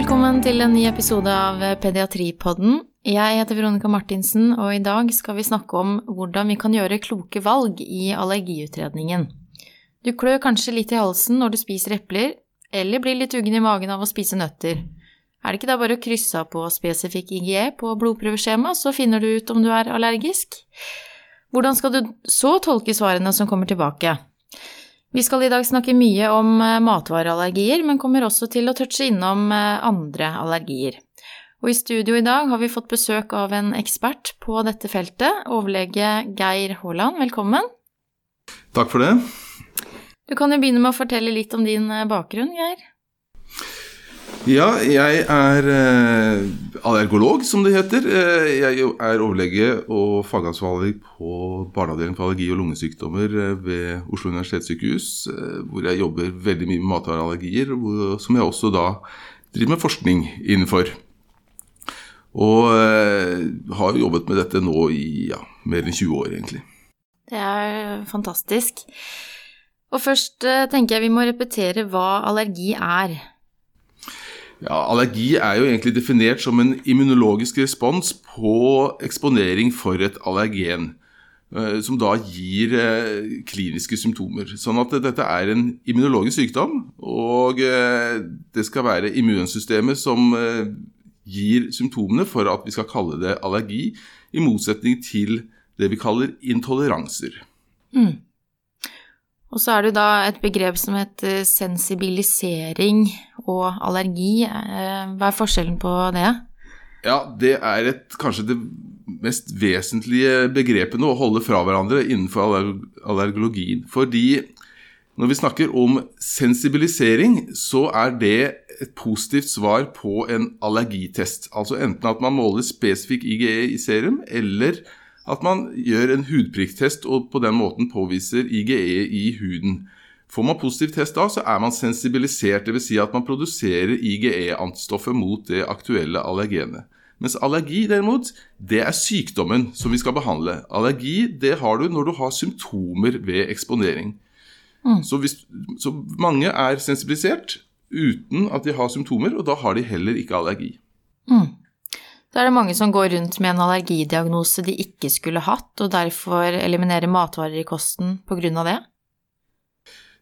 velkommen til en ny episode av Pediatripodden. Jeg heter Veronica Martinsen, og i dag skal vi snakke om hvordan vi kan gjøre kloke valg i allergiutredningen. Du klør kanskje litt i halsen når du spiser epler, eller blir litt uggen i magen av å spise nøtter. Er det ikke da bare å krysse av på spesifikk IGE på blodprøveskjema, så finner du ut om du er allergisk? Hvordan skal du så tolke svarene som kommer tilbake? Vi skal i dag snakke mye om eh, matvareallergier, men kommer også til å touche innom eh, andre allergier. Og i studio i dag har vi fått besøk av en ekspert på dette feltet, overlege Geir Haaland. Velkommen. Takk for det. Du kan jo begynne med å fortelle litt om din eh, bakgrunn, Geir. Ja, jeg er eh, allergolog, som det heter. Eh, jeg er overlege og fagansvarlig på barneavdeling for allergi- og lungesykdommer eh, ved Oslo universitetssykehus, eh, hvor jeg jobber veldig mye med matvareallergier, som jeg også da driver med forskning innenfor. Og eh, har jobbet med dette nå i ja, mer enn 20 år, egentlig. Det er fantastisk. Og først tenker jeg vi må repetere hva allergi er. Ja, Allergi er jo egentlig definert som en immunologisk respons på eksponering for et allergen. eh, Som da gir eh, kliniske symptomer. Sånn at dette er en immunologisk sykdom. Og eh, det skal være immunsystemet som gir symptomene for at vi skal kalle det allergi, i motsetning til det vi kaller intoleranser. Og så er det da et begrep som heter sensibilisering og allergi. Eh, Hva er forskjellen på det? Ja, det er et, kanskje det mest vesentlige begrepene å holde fra hverandre innenfor aller- allergologien. Fordi når vi snakker om sensibilisering, så er det et positivt svar på en allergitest. Altså enten at man måler spesifikk IGE i serum, eller at man gjør en hudprikktest og på den måten påviser IGE i huden. Får man positiv test da, så er man sensibilisert, dvs. Si at man produserer IGE-antistoffet mot det aktuelle allergenet. Mens allergi derimot, det er sykdommen som vi skal behandle. Allergi det har du når du har symptomer ved eksponering. Så, hvis, så mange er sensibilisert uten at de har symptomer, og da har de heller ikke allergi. Da er det mange som går rundt med en allergidiagnose de ikke skulle hatt, og derfor eliminerer matvarer i kosten på grunn av det.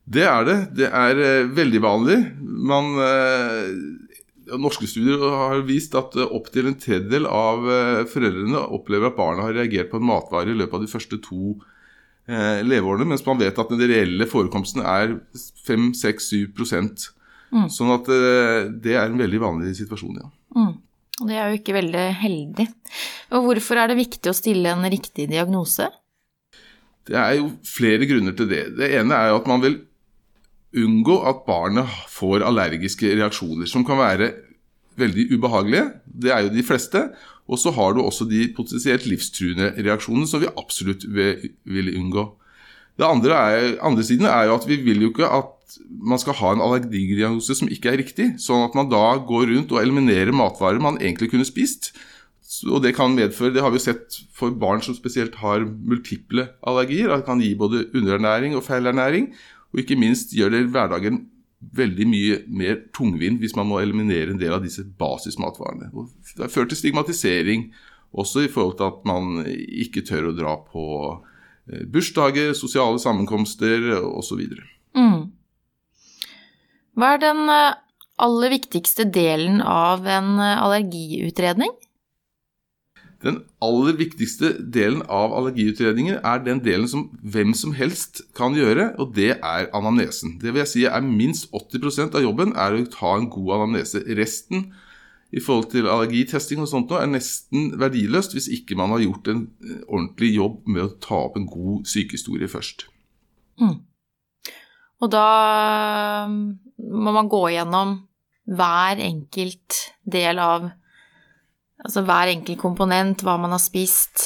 Det er det. Det er eh, veldig vanlig. Man, eh, norske studier har vist at eh, opptil en tredjedel av foreldrene opplever at barna har reagert på en matvare i løpet av de første to leveårene, mens man vet at den reelle forekomsten er 5-6-7 Mm. Sånn at det er en veldig vanlig situasjon, ja. Og det er jo ikke veldig heldig. Og hvorfor er det viktig å stille en riktig diagnose? Det er jo flere grunner til det. Det ene er jo at man vil unngå at barnet får allergiske reaksjoner, som kan være veldig ubehagelige. Det er jo de fleste. Og så har du også de potensielt livstruende reaksjonene som vi absolutt vil, unngå. Det andre, andre siden er jo at vi vil jo ikke at man skal ha en allergidiagnose som ikke er riktig, sånn at man da går rundt og eliminerer matvarer man egentlig kunne spist. Og det kan medføre, det har vi sett for barn som spesielt har multiple allergier, at det kan gi både underernæring og feilernæring, og ikke minst gjør det hverdagen veldig mye mer tungvint hvis man må eliminere en del av disse basismatvarene. Det har ført til stigmatisering, også i forhold til at man ikke tør å dra på eh, bursdager, sosiale sammenkomster osv. Mm. Hva er den eh, aller viktigste delen av en eh, allergiutredning? Den aller viktigste delen av allergiutredningen er den delen som hvem som helst kan gjøre, og det er anamnesen. Det vil jeg si er minst 80% av jobben er å ta en god anamnese. Resten i forhold til allergitesting og sånt er nesten verdiløst hvis ikke man har gjort en eh, ordentlig jobb med å ta opp en god sykehistorie først. Og da eh, må man gå gjennom hver enkelt del av Altså hver enkelt komponent, hva man har spist.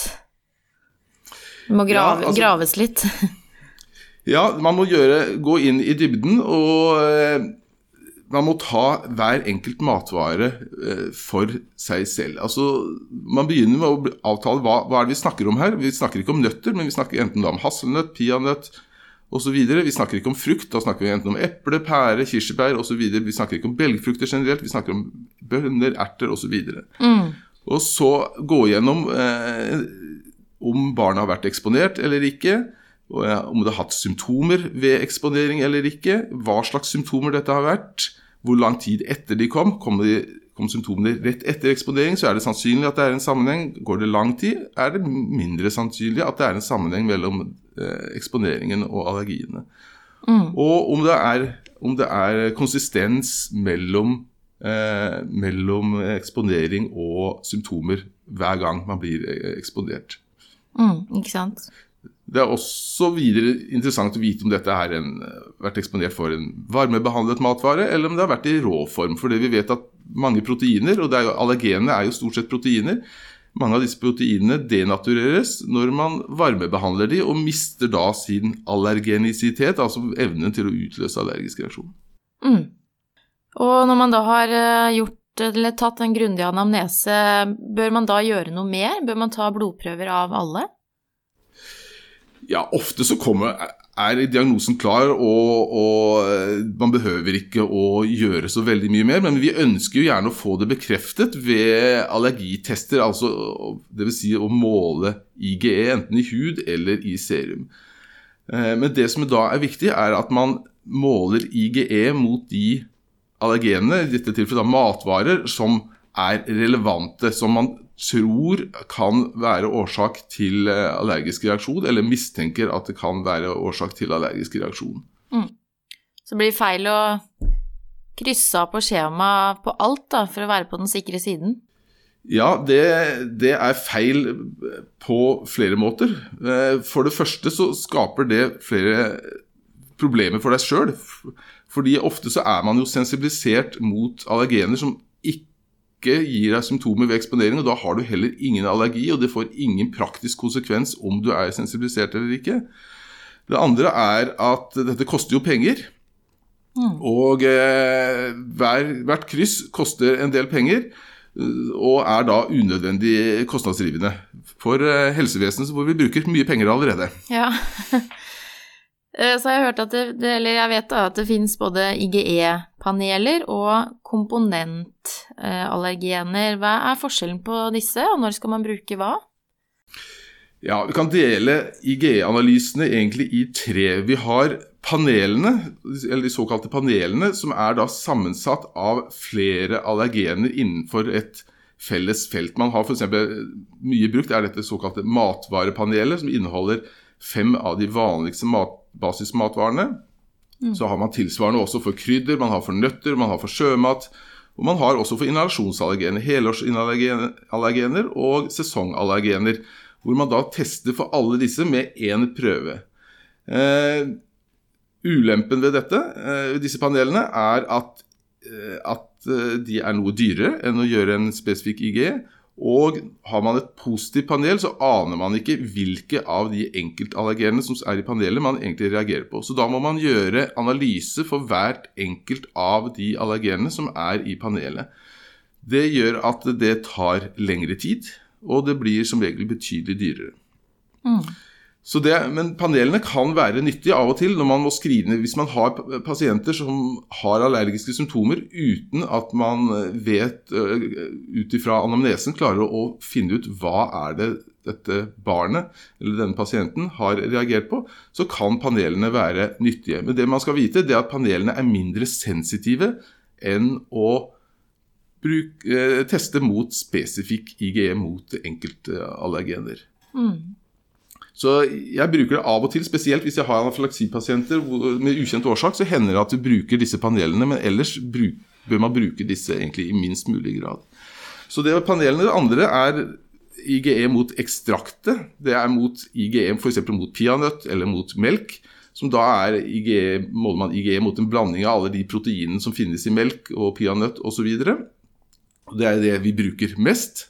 Det må grave, Ja, altså- graves litt. Ja, man må gjøre, gå inn i dybden, og eh, man må ta hver enkelt matvare eh, for seg selv. Altså, Man begynner med å avtale hva, hva er det vi snakker om her. Vi snakker ikke om nøtter, men vi snakker enten da om hasselnøtt, peanøtt osv. Vi snakker ikke om frukt, da snakker vi enten om eple, pære, kirsebær osv. Vi snakker ikke om belgfrukter generelt, vi snakker om bønner, erter osv. Mm. Og så gå gjennom eh, om barnet har vært eksponert eller ikke. Om det har hatt symptomer ved eksponering eller ikke. Hva slags symptomer dette har vært. Hvor lang tid etter de kom. Kom, de, kom symptomene rett etter eksponering, så er det sannsynlig at det er en sammenheng. Går det lang tid, er det mindre sannsynlig at det er en sammenheng mellom eksponeringen og allergiene. Mm. Og om det er, om det er konsistens mellom, eh, mellom eksponering og symptomer hver gang man blir eh, eksponert. Mm, ikke sant. Det er også videre interessant å vite om dette har vært eksponert for en varmebehandlet matvare, eller om det har vært i rå form. Fordi vi vet at mange proteiner, og er allergenene er jo stort sett proteiner, mange av disse proteinene denatureres når man varmebehandler de, og mister da sin allergenisitet, altså evnen til å utløse allergisk reaksjon. Mm. Og når man da har eh, gjort eller tatt en grundig anamnese, bør man da gjøre noe mer? Bør man ta blodprøver av alle? Ja, ofte så kommer, er diagnosen klar, og, og, eh, man behøver ikke å gjøre så veldig mye mer. Men vi ønsker jo gjerne å få det bekreftet ved allergitester, altså dvs. Si å måle IGE enten i hud eller i serum. Eh, men det som da er viktig, er at man måler IGE mot de allergenene, i dette tilfellet da matvarer, som er relevante, som man tror kan være årsak til eh, allergisk reaksjon, eller mistenker at det kan være årsak til allergisk reaksjon. Mm. Så blir feil å krysse av på skjema på alt, da, for å være på den sikre siden? Ja, det, det, er feil på flere måter. Eh, for det første så skaper det flere problemer for deg sjøl. Fordi ofte så er man jo sensibilisert mot allergener som ikke gir deg symptomer ved eksponering, og da har du heller ingen allergi, og det får ingen praktisk konsekvens om du er sensibilisert eller ikke. Det andre er at dette koster jo penger. Mm. Og eh, hver, hvert kryss koster en del penger, og er da unødvendig kostnadsdrivende for eh, helsevesenet, hvor vi bruker mye penger allerede. Ja. Så så har jeg hørt at det, eller jeg vet da, at det finnes både IGE-paneler og komponentallergener. Hva er forskjellen på disse, og når skal man bruke hva? Ja, Vi kan dele IGE-analysene egentlig i tre. Vi har panelene, eller de såkalte panelene, som er da sammensatt av flere allergener innenfor et felles felt. Man har f.eks. mye brukt er dette såkalte matvarepanelet, som inneholder fem av de vanligste mat basismatvarene. Mm. Så har man tilsvarende også for krydder, man har for nøtter, man har for sjømat. Og man har også for inhalasjonsallergener, helårsallergener og sesongallergener. Hvor man da tester for alle disse med én prøve. Eh, ulempen ved dette, eh, disse panelene er at, eh, at eh, de er noe dyrere enn å gjøre en spesifikk IG. Og har man et positivt panel, så aner man ikke hvilke av de enkeltallergenene som er i panelet man egentlig reagerer på. Så da må man gjøre analyse for hvert enkelt av de allergenene som er i panelet. Det gjør at det tar lengre tid, og det blir som regel betydelig dyrere. Mm. Det, men panelene kan være nyttige av og til når man må skrive ned hvis man har pasienter som har allergiske symptomer uten at man vet ut ifra anamnesen klarer å finne ut hva er det dette barnet eller denne pasienten har reagert på, så kan panelene være nyttige. Men det man skal vite, det er at panelene er mindre sensitive enn å bruke, teste mot spesifikk IGE mot enkeltallergener. Mm. Så jeg bruker det av og til, spesielt hvis jeg har anafylaksipasienter med ukjent årsak, så hender det at du bruker disse panelene, men ellers bruk, bør man bruke disse egentlig i minst mulig grad. Så det med panelene. Det andre er IGE mot ekstraktet. Det er mot IGE f.eks. mot peanøtt eller mot melk. Som da er IGE, måler man IGE mot en blanding av alle de proteinene som finnes i melk og peanøtt osv. Det er det vi bruker mest.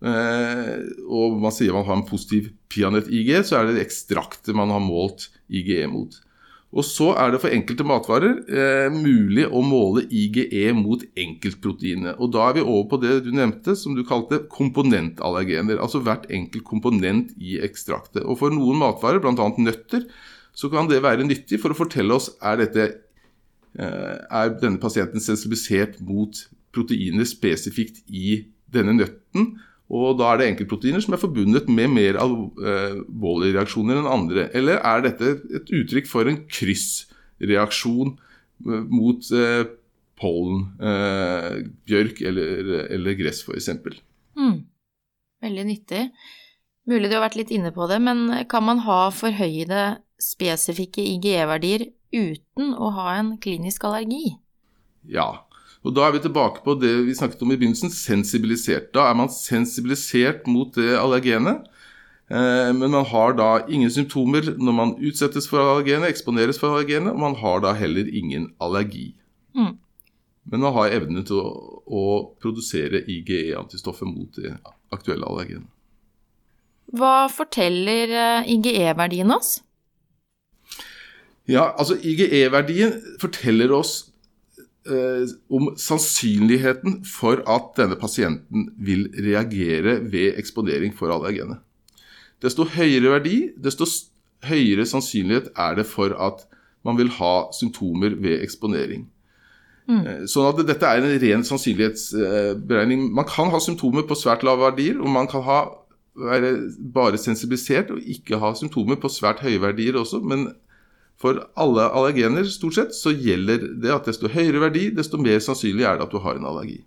Eh, og man sier man har en positiv peanøtt-IG, så er det ekstraktet man har målt IGE mot. Og så er det for enkelte matvarer eh, mulig å måle IGE mot enkeltproteinet. Og da er vi over på det du nevnte, som du kalte komponentallergener. Altså hvert enkelt komponent i ekstraktet. Og for noen matvarer, bl.a. nøtter, så kan det være nyttig for å fortelle oss er, dette, eh, er denne pasienten sensibilisert mot proteiner spesifikt i denne nøtten. Og da er det enkeltproteiner som er forbundet med mer alvorlige reaksjoner enn andre. Eller er dette et uttrykk for en kryssreaksjon mot pollen, bjørk eller, eller gress f.eks.? Mm. Veldig nyttig. Mulig du har vært litt inne på det, men kan man ha forhøyede spesifikke IGE-verdier uten å ha en klinisk allergi? Ja, og da er vi tilbake på det vi snakket om i begynnelsen, sensibilisert. Da er man sensibilisert mot det allergenet. Eh, men man har da ingen symptomer når man utsettes for allergenet, eksponeres for allergenet, og man har da heller ingen allergi. Mm. Men man har evne til å, å produsere IGE-antistoffer mot det aktuelle allergenet. Hva forteller eh, IGE-verdien oss? Ja, altså IGE-verdien forteller oss om sannsynligheten for at denne pasienten vil reagere ved eksponering for allergenet. Desto høyere verdi, desto høyere sannsynlighet er det for at man vil ha symptomer ved eksponering. Mm. Eh, sånn at dette er en ren sannsynlighetsberegning. Man kan ha symptomer på svært lave verdier, og man kan ha være bare sensibilisert og ikke ha symptomer på svært høye verdier også. Men for alle allergener stort sett så gjelder det at desto høyere verdi, desto mer sannsynlig er det at du har en allergi.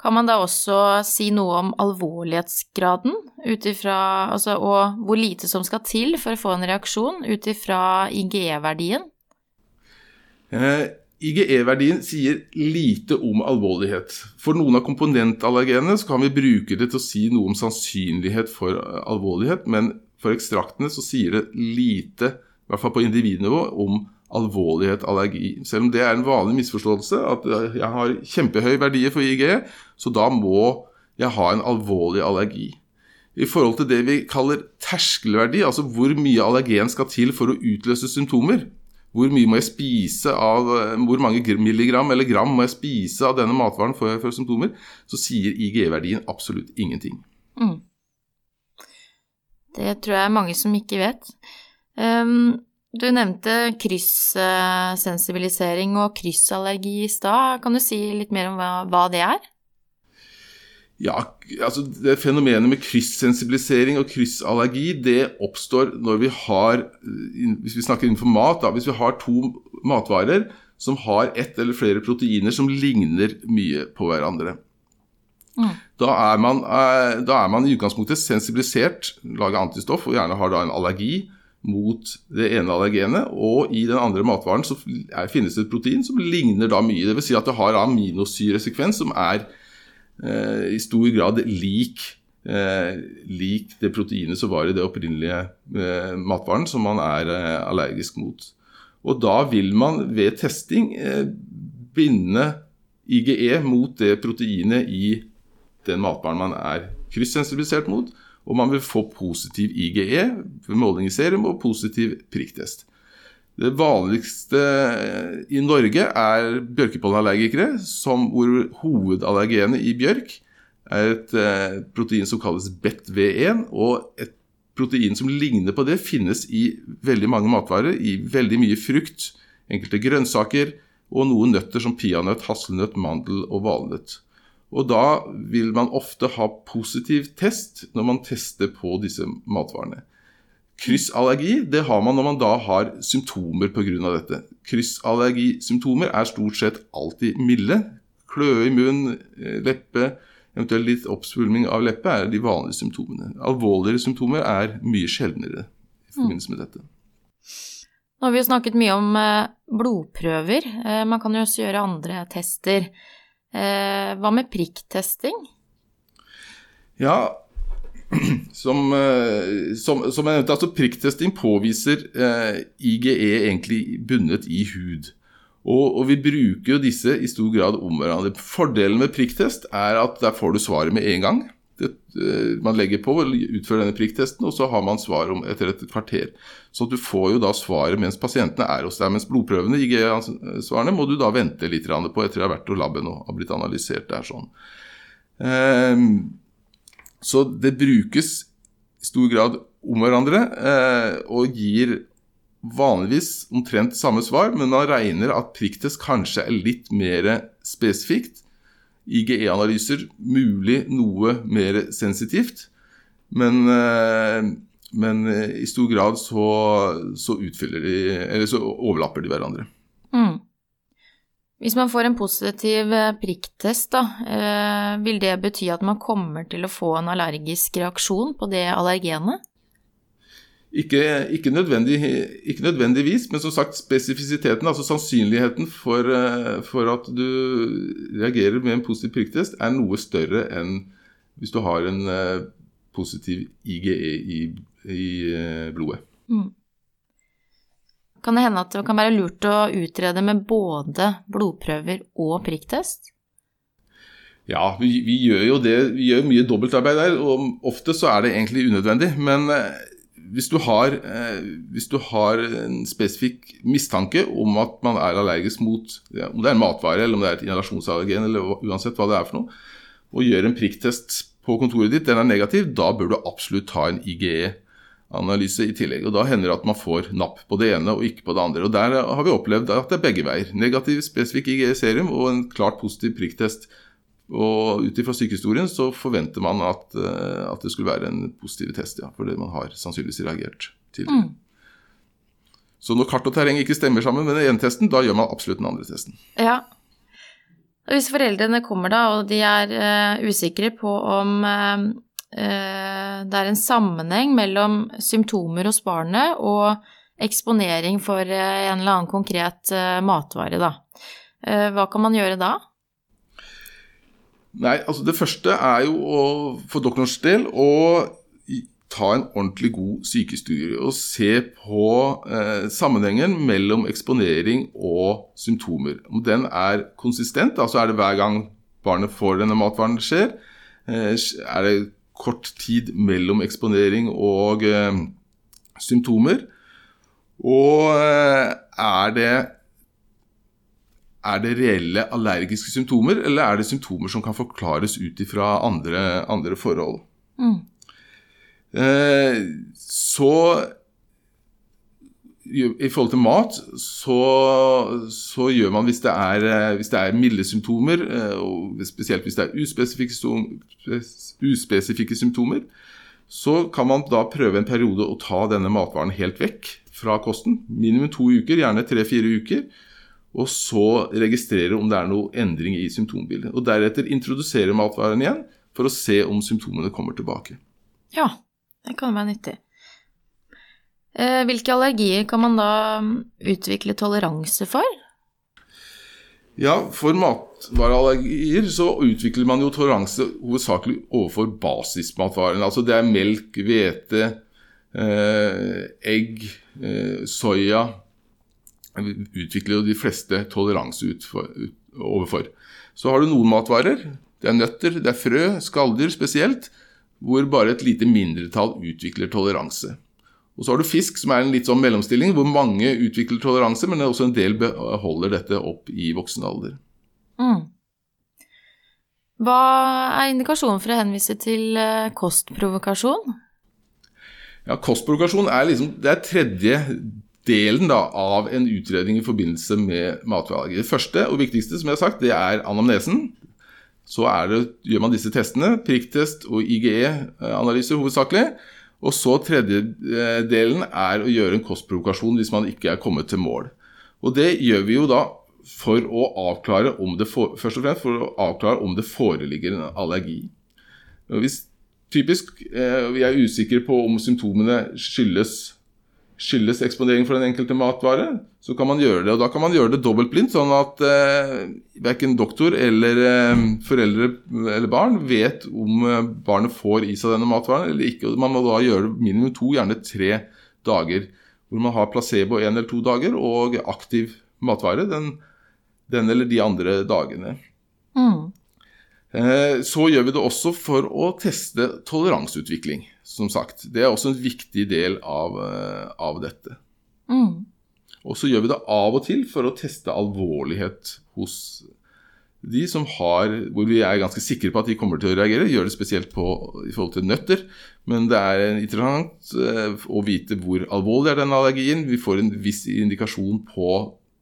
Kan man da også si noe om alvorlighetsgraden utifra, altså, og hvor lite som skal til for å få en reaksjon ut ifra IGE-verdien? Eh, IGE-verdien sier lite om alvorlighet. For noen av komponentallergenene så kan vi bruke det til å si noe om sannsynlighet for alvorlighet, men for ekstraktene så sier det lite, i hvert fall på individnivå, om alvorlighet allergi. Selv om det er en vanlig misforståelse at jeg har kjempehøy verdier for IG, så da må jeg ha en alvorlig allergi. I forhold til det vi kaller terskelverdi, altså hvor mye allergen skal til for å utløse symptomer, hvor mye må jeg spise av eh, Hvor mange milligram eller gram må jeg spise av denne matvaren for, for symptomer? Så sier IGE-verdien absolutt ingenting. Mm. Det tror jeg er mange som ikke vet. Um, du nevnte kryssensibilisering og kryssallergi i stad. Kan du si litt mer om hva, hva det er? Ja, altså det Fenomenet med kryssensibilisering og kryssallergi det oppstår når vi har Hvis vi snakker innenfor mat, da, hvis vi har to matvarer som har ett eller flere proteiner som ligner mye på hverandre. Mm. Da, er man, eh, da, er man, i utgangspunktet sensibilisert, lager antistoff og gjerne har da en allergi mot det ene allergenet. Og i den andre matvaren så er, finnes det et protein som ligner da mye. Dvs. Si at det har aminosyresekvens som er Eh, i stor grad lik, eh, lik det proteinet som var i det opprinnelige eh, matvaren som man er allergisk mot. Og da vil man ved testing binde IGE mot det proteinet i den matvaren man er kryssensibilisert mot, og man vil få positiv IGE måling i serum og positiv prikktest. Det vanligste i Norge er bjørkepollenallergikere, hvor hovedallergenet i bjørk er et eh, protein som kalles BET-V1. Og et protein som ligner på det, finnes i veldig mange matvarer. I veldig mye frukt, enkelte grønnsaker og noen nøtter som peanøtt, hasselnøtt, mandel og valnøtt. Og da vil man ofte ha positiv test når man tester på disse matvarene. Kryssallergi det har man når man da har symptomer pga. dette. Kryssallergisymptomer er stort sett alltid milde. Kløe i munn, eh, leppe, eventuelt litt oppsvulming av leppe er de vanlige symptomene. Alvorligere symptomer er mye sjeldnere i forbindelse med dette. Nå har vi jo snakket mye om eh, blodprøver. Eh, man kan jo også gjøre andre tester. Hva med prikktesting? Ja, som, eh, som, som, jeg nevnte, altså Prikktesting påviser eh, IGE egentlig bundet i hud. Og, og, vi bruker jo disse i stor grad om hverandre. Fordelen med prikktest er at der får du svaret med en gang. Det, eh, man legger på og utfører denne prikktesten, og så har man svar om etter et kvarter. Så du får jo da svaret mens pasientene er hos deg. Mens blodprøvene, gir svarene, må du da vente litt på etter det har vært hos laben og har blitt analysert der sånn. Um, så det brukes i stor grad om hverandre eh, og gir vanligvis omtrent samme svar, men man regner at prikktest kanskje er litt mer spesifikt. IGE-analyser mulig noe mer sensitivt. Men, men i stor grad så, så, de så overlapper de hverandre. Mm. Hvis man får en positiv prikktest, da, vil det bety at man kommer til å få en allergisk reaksjon på det allergenet? Ikke, ikke, nødvendig, ikke, nødvendigvis, men som sagt spesifisiteten, altså sannsynligheten for, eh, for, at du reagerer med en positiv prikktest, er noe større enn hvis du har en uh, positiv IGE i, i uh, blodet. Mm. Kan det hende at det kan være lurt å utrede med både blodprøver og prikktest? Ja, vi, vi, gjør jo det. Vi gjør mye dobbeltarbeid der, og ofte så er det egentlig unødvendig. Men hvis du, har, eh, hvis du har en spesifikk mistanke om at man er allergisk mot om det er en matvare eller om det er et inhalasjonsallergen, eller uansett hva det er for noe, og gjør en prikktest på kontoret ditt, den er negativ, da bør du absolutt ta en IGE-analyse i tillegg. og Da hender det at man får napp på det ene og ikke på det andre. og Der har vi opplevd at det er begge veier. Negativ spesifikk IGE-serum og en klart positiv prikktest og ut ifra sykehistorien så forventer man at, uh, at, det skulle være en positiv test, ja, det man har sannsynligvis reagert til. Mm. Så når kart og terreng ikke stemmer sammen med den ene testen, da gjør man absolutt den andre testen. Ja. Og hvis foreldrene kommer da, og de er uh, usikre på om uh, det er en sammenheng mellom symptomer hos barnet og eksponering for en eller annen konkret matvare, da. Hva kan man gjøre da? Nei, altså Det første er jo å, for doktorens del å ta en ordentlig god sykestudie og se på eh, sammenhengen mellom eksponering og symptomer. Om den er konsistent, altså er det hver gang barnet får denne matvaren skjer, eh, er det kort tid mellom eksponering og eh, symptomer, og eh, er det er det reelle allergiske symptomer, eller er det symptomer som kan forklares ut ifra andre, andre forhold? Mm. Eh, så i forhold til mat, så, så gjør man hvis det, er, eh, hvis det er milde symptomer, eh, og spesielt hvis det er uspesifikke, uspesifikke symptomer, så kan man da prøve en periode å ta denne matvaren helt vekk fra kosten. Minimum to uker, gjerne tre-fire uker og så registrere om det er noe endring i symptombildet. Og deretter introdusere matvaren igjen for å se om symptomene kommer tilbake. Ja, det kan være nyttig. Eh, hvilke allergier kan man da mm, utvikle toleranse for? Ja, for matvareallergier så utvikler man jo toleranse hovedsakelig overfor basismatvarene. Altså det er melk, hvete, eh, egg, eh, soya, utvikler jo de fleste toleranse overfor. Så har du noen matvarer. Det er nøtter, det er frø, skalldyr spesielt, hvor bare et lite mindretall utvikler toleranse. Og så har du fisk, som er en litt sånn mellomstilling, hvor mange utvikler toleranse, men også en del beholder dette opp i voksen alder. Mm. Hva er indikasjonen for å henvise til eh, kostprovokasjon? Ja, Kostprovokasjon er liksom det er tredje delen da, av en utredning i forbindelse med matvareallergi. Det første og viktigste som jeg har sagt, det er anamnesen. Så det, gjør man disse testene, prikktest og IGE-analyser hovedsakelig. Og så tredje eh, delen er å gjøre en kostprovokasjon hvis man ikke er kommet til mål. Og det gjør vi jo da for å avklare om det, for, først og fremst for å avklare om det foreligger en allergi. Hvis typisk eh, vi er usikre på om symptomene skyldes skyldes eksponering for den enkelte matvare, så kan man gjøre det. Og da kan man gjøre det dobbeltblindt, sånn at eh, verken doktor eller eh, foreldre eller barn vet om eh, barnet får i seg denne matvaren eller ikke. Og Man må da gjøre det minimum to, gjerne tre dager. Hvor man har placebo en eller to dager og aktiv matvare den, den eller de andre dagene. Mm. Eh, så gjør vi det også for å teste toleranseutvikling som sagt. Det er også en viktig del av, eh, av dette. Mm. Og så gjør vi det av og til for å teste alvorlighet hos de som har Hvor vi er ganske sikre på at de kommer til å reagere. Gjør det spesielt på, i forhold til nøtter. Men det er interessant eh, å vite hvor alvorlig er den allergien. Vi får en viss indikasjon på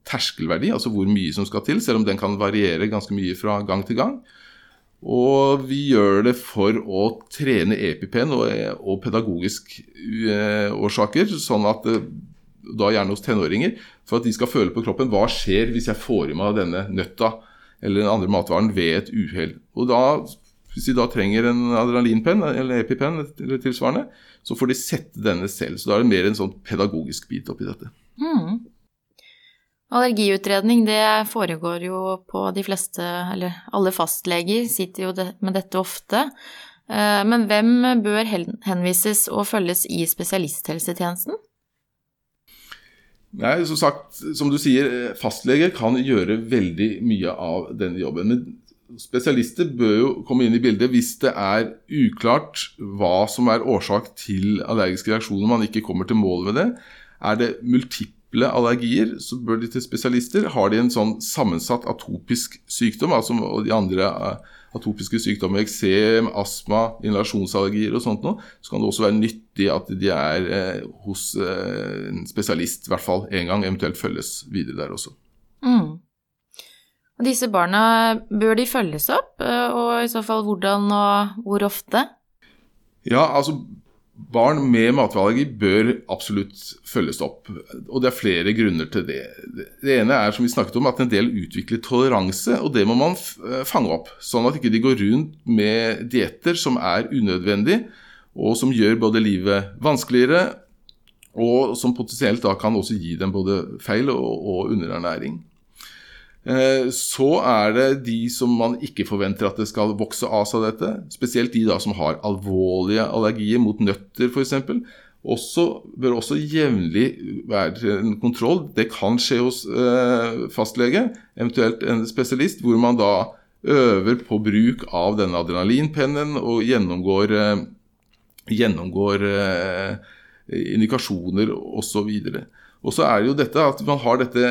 terskelverdi, altså hvor mye som skal til, selv om den kan variere ganske mye fra gang til gang. Og vi gjør det for å trene EpiPen og, og pedagogisk uh, årsaker, sånn at uh, da gjerne hos tenåringer, for at de skal føle på kroppen hva skjer hvis jeg får i meg denne nøtta eller den andre matvaren ved et uhell. Og da, hvis de da trenger en adrenalinpenn eller EpiPen eller tilsvarende, så får de sette denne selv. Så da er det mer en sånn pedagogisk bit oppi dette. Mm. Allergiutredning det foregår jo på de fleste, eller alle fastleger sitter jo med dette ofte. Eh, men hvem bør henvises og følges i spesialisthelsetjenesten? Nei, som sagt, som du sier, fastleger kan gjøre veldig mye av denne jobben. Men spesialister bør jo komme inn i bildet hvis det er uklart hva som er årsak til allergiske reaksjoner, man ikke kommer til mål med det. Er det multiple multiple allergier, så bør de til spesialister. Har de en sånn sammensatt atopisk sykdom, altså de andre uh, atopiske sykdommer, eksem, astma, inhalasjonsallergier og sånt noe, så kan det også være nyttig at de er eh, hos eh, en spesialist i hvert fall én gang, eventuelt følges videre der også. Mm. Og disse barna, bør de følges opp, og i så fall hvordan og hvor ofte? Ja, altså Barn med matvareallergi bør absolutt følges opp, og det er flere grunner til det. Det ene er som vi snakket om, at en del utvikler toleranse, og det må man eh, fange opp. Sånn at ikke de går rundt med dietter som er unødvendige, og som gjør både livet vanskeligere, og som potensielt da kan også gi dem både feil og, og underernæring. Eh, så er det de som man ikke forventer at det skal vokse av seg dette. Spesielt de da som har alvorlige allergier mot nøtter f.eks. Også, bør også jevnlig være en kontroll. Det kan skje hos eh, fastlege, eventuelt en spesialist, hvor man da øver på bruk av denne adrenalinpennen og gjennomgår, eh, gjennomgår eh, indikasjoner osv. Og så er det jo dette at man har dette,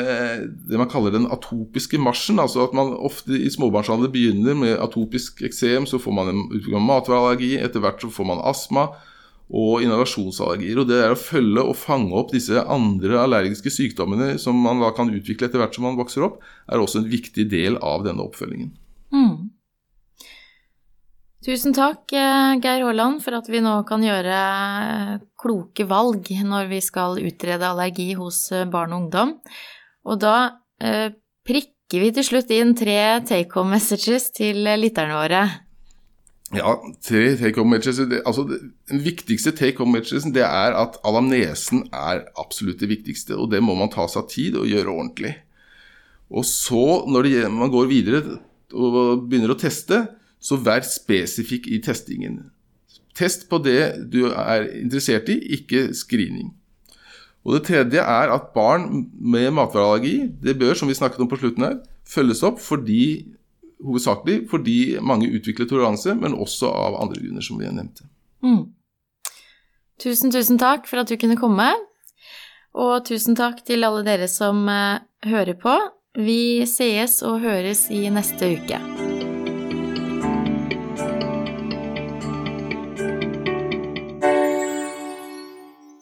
det man kaller den atopiske marsjen. altså at man ofte i småbarnsalder begynner med atopisk eksem, så får man en utvikling av matvareallergi, etter hvert så får man astma og inhalasjonsallergier. Og det er å følge og fange opp disse andre allergiske sykdommene som man da kan utvikle etter hvert som man vokser opp, er også en viktig del av denne oppfølgingen. Mm. Tusen takk, eh, Geir Haaland, for at vi nå kan gjøre eh, kloke valg når vi skal utrede allergi hos eh, barn og ungdom. Og da prikker vi til slutt inn tre take home messages til lytterne våre. Ja, tre take home messages. Altså, den viktigste take home messages det er at alamnesen er absolutt det viktigste. Og det må man ta seg tid og gjøre ordentlig. Og så, når man går videre og begynner å teste, så vær spesifikk i testingen. Test på det du er interessert i, ikke screening. Og Det tredje er at barn med matvareallergi det bør, som vi snakket om på slutten her, følges opp fordi, hovedsakelig fordi mange utvikler toleranse, men også av andre grunner, som vi nevnte. Mm. Tusen, tusen takk for at du kunne komme. Og tusen takk til alle dere som uh, hører på. Vi sees og høres i neste uke.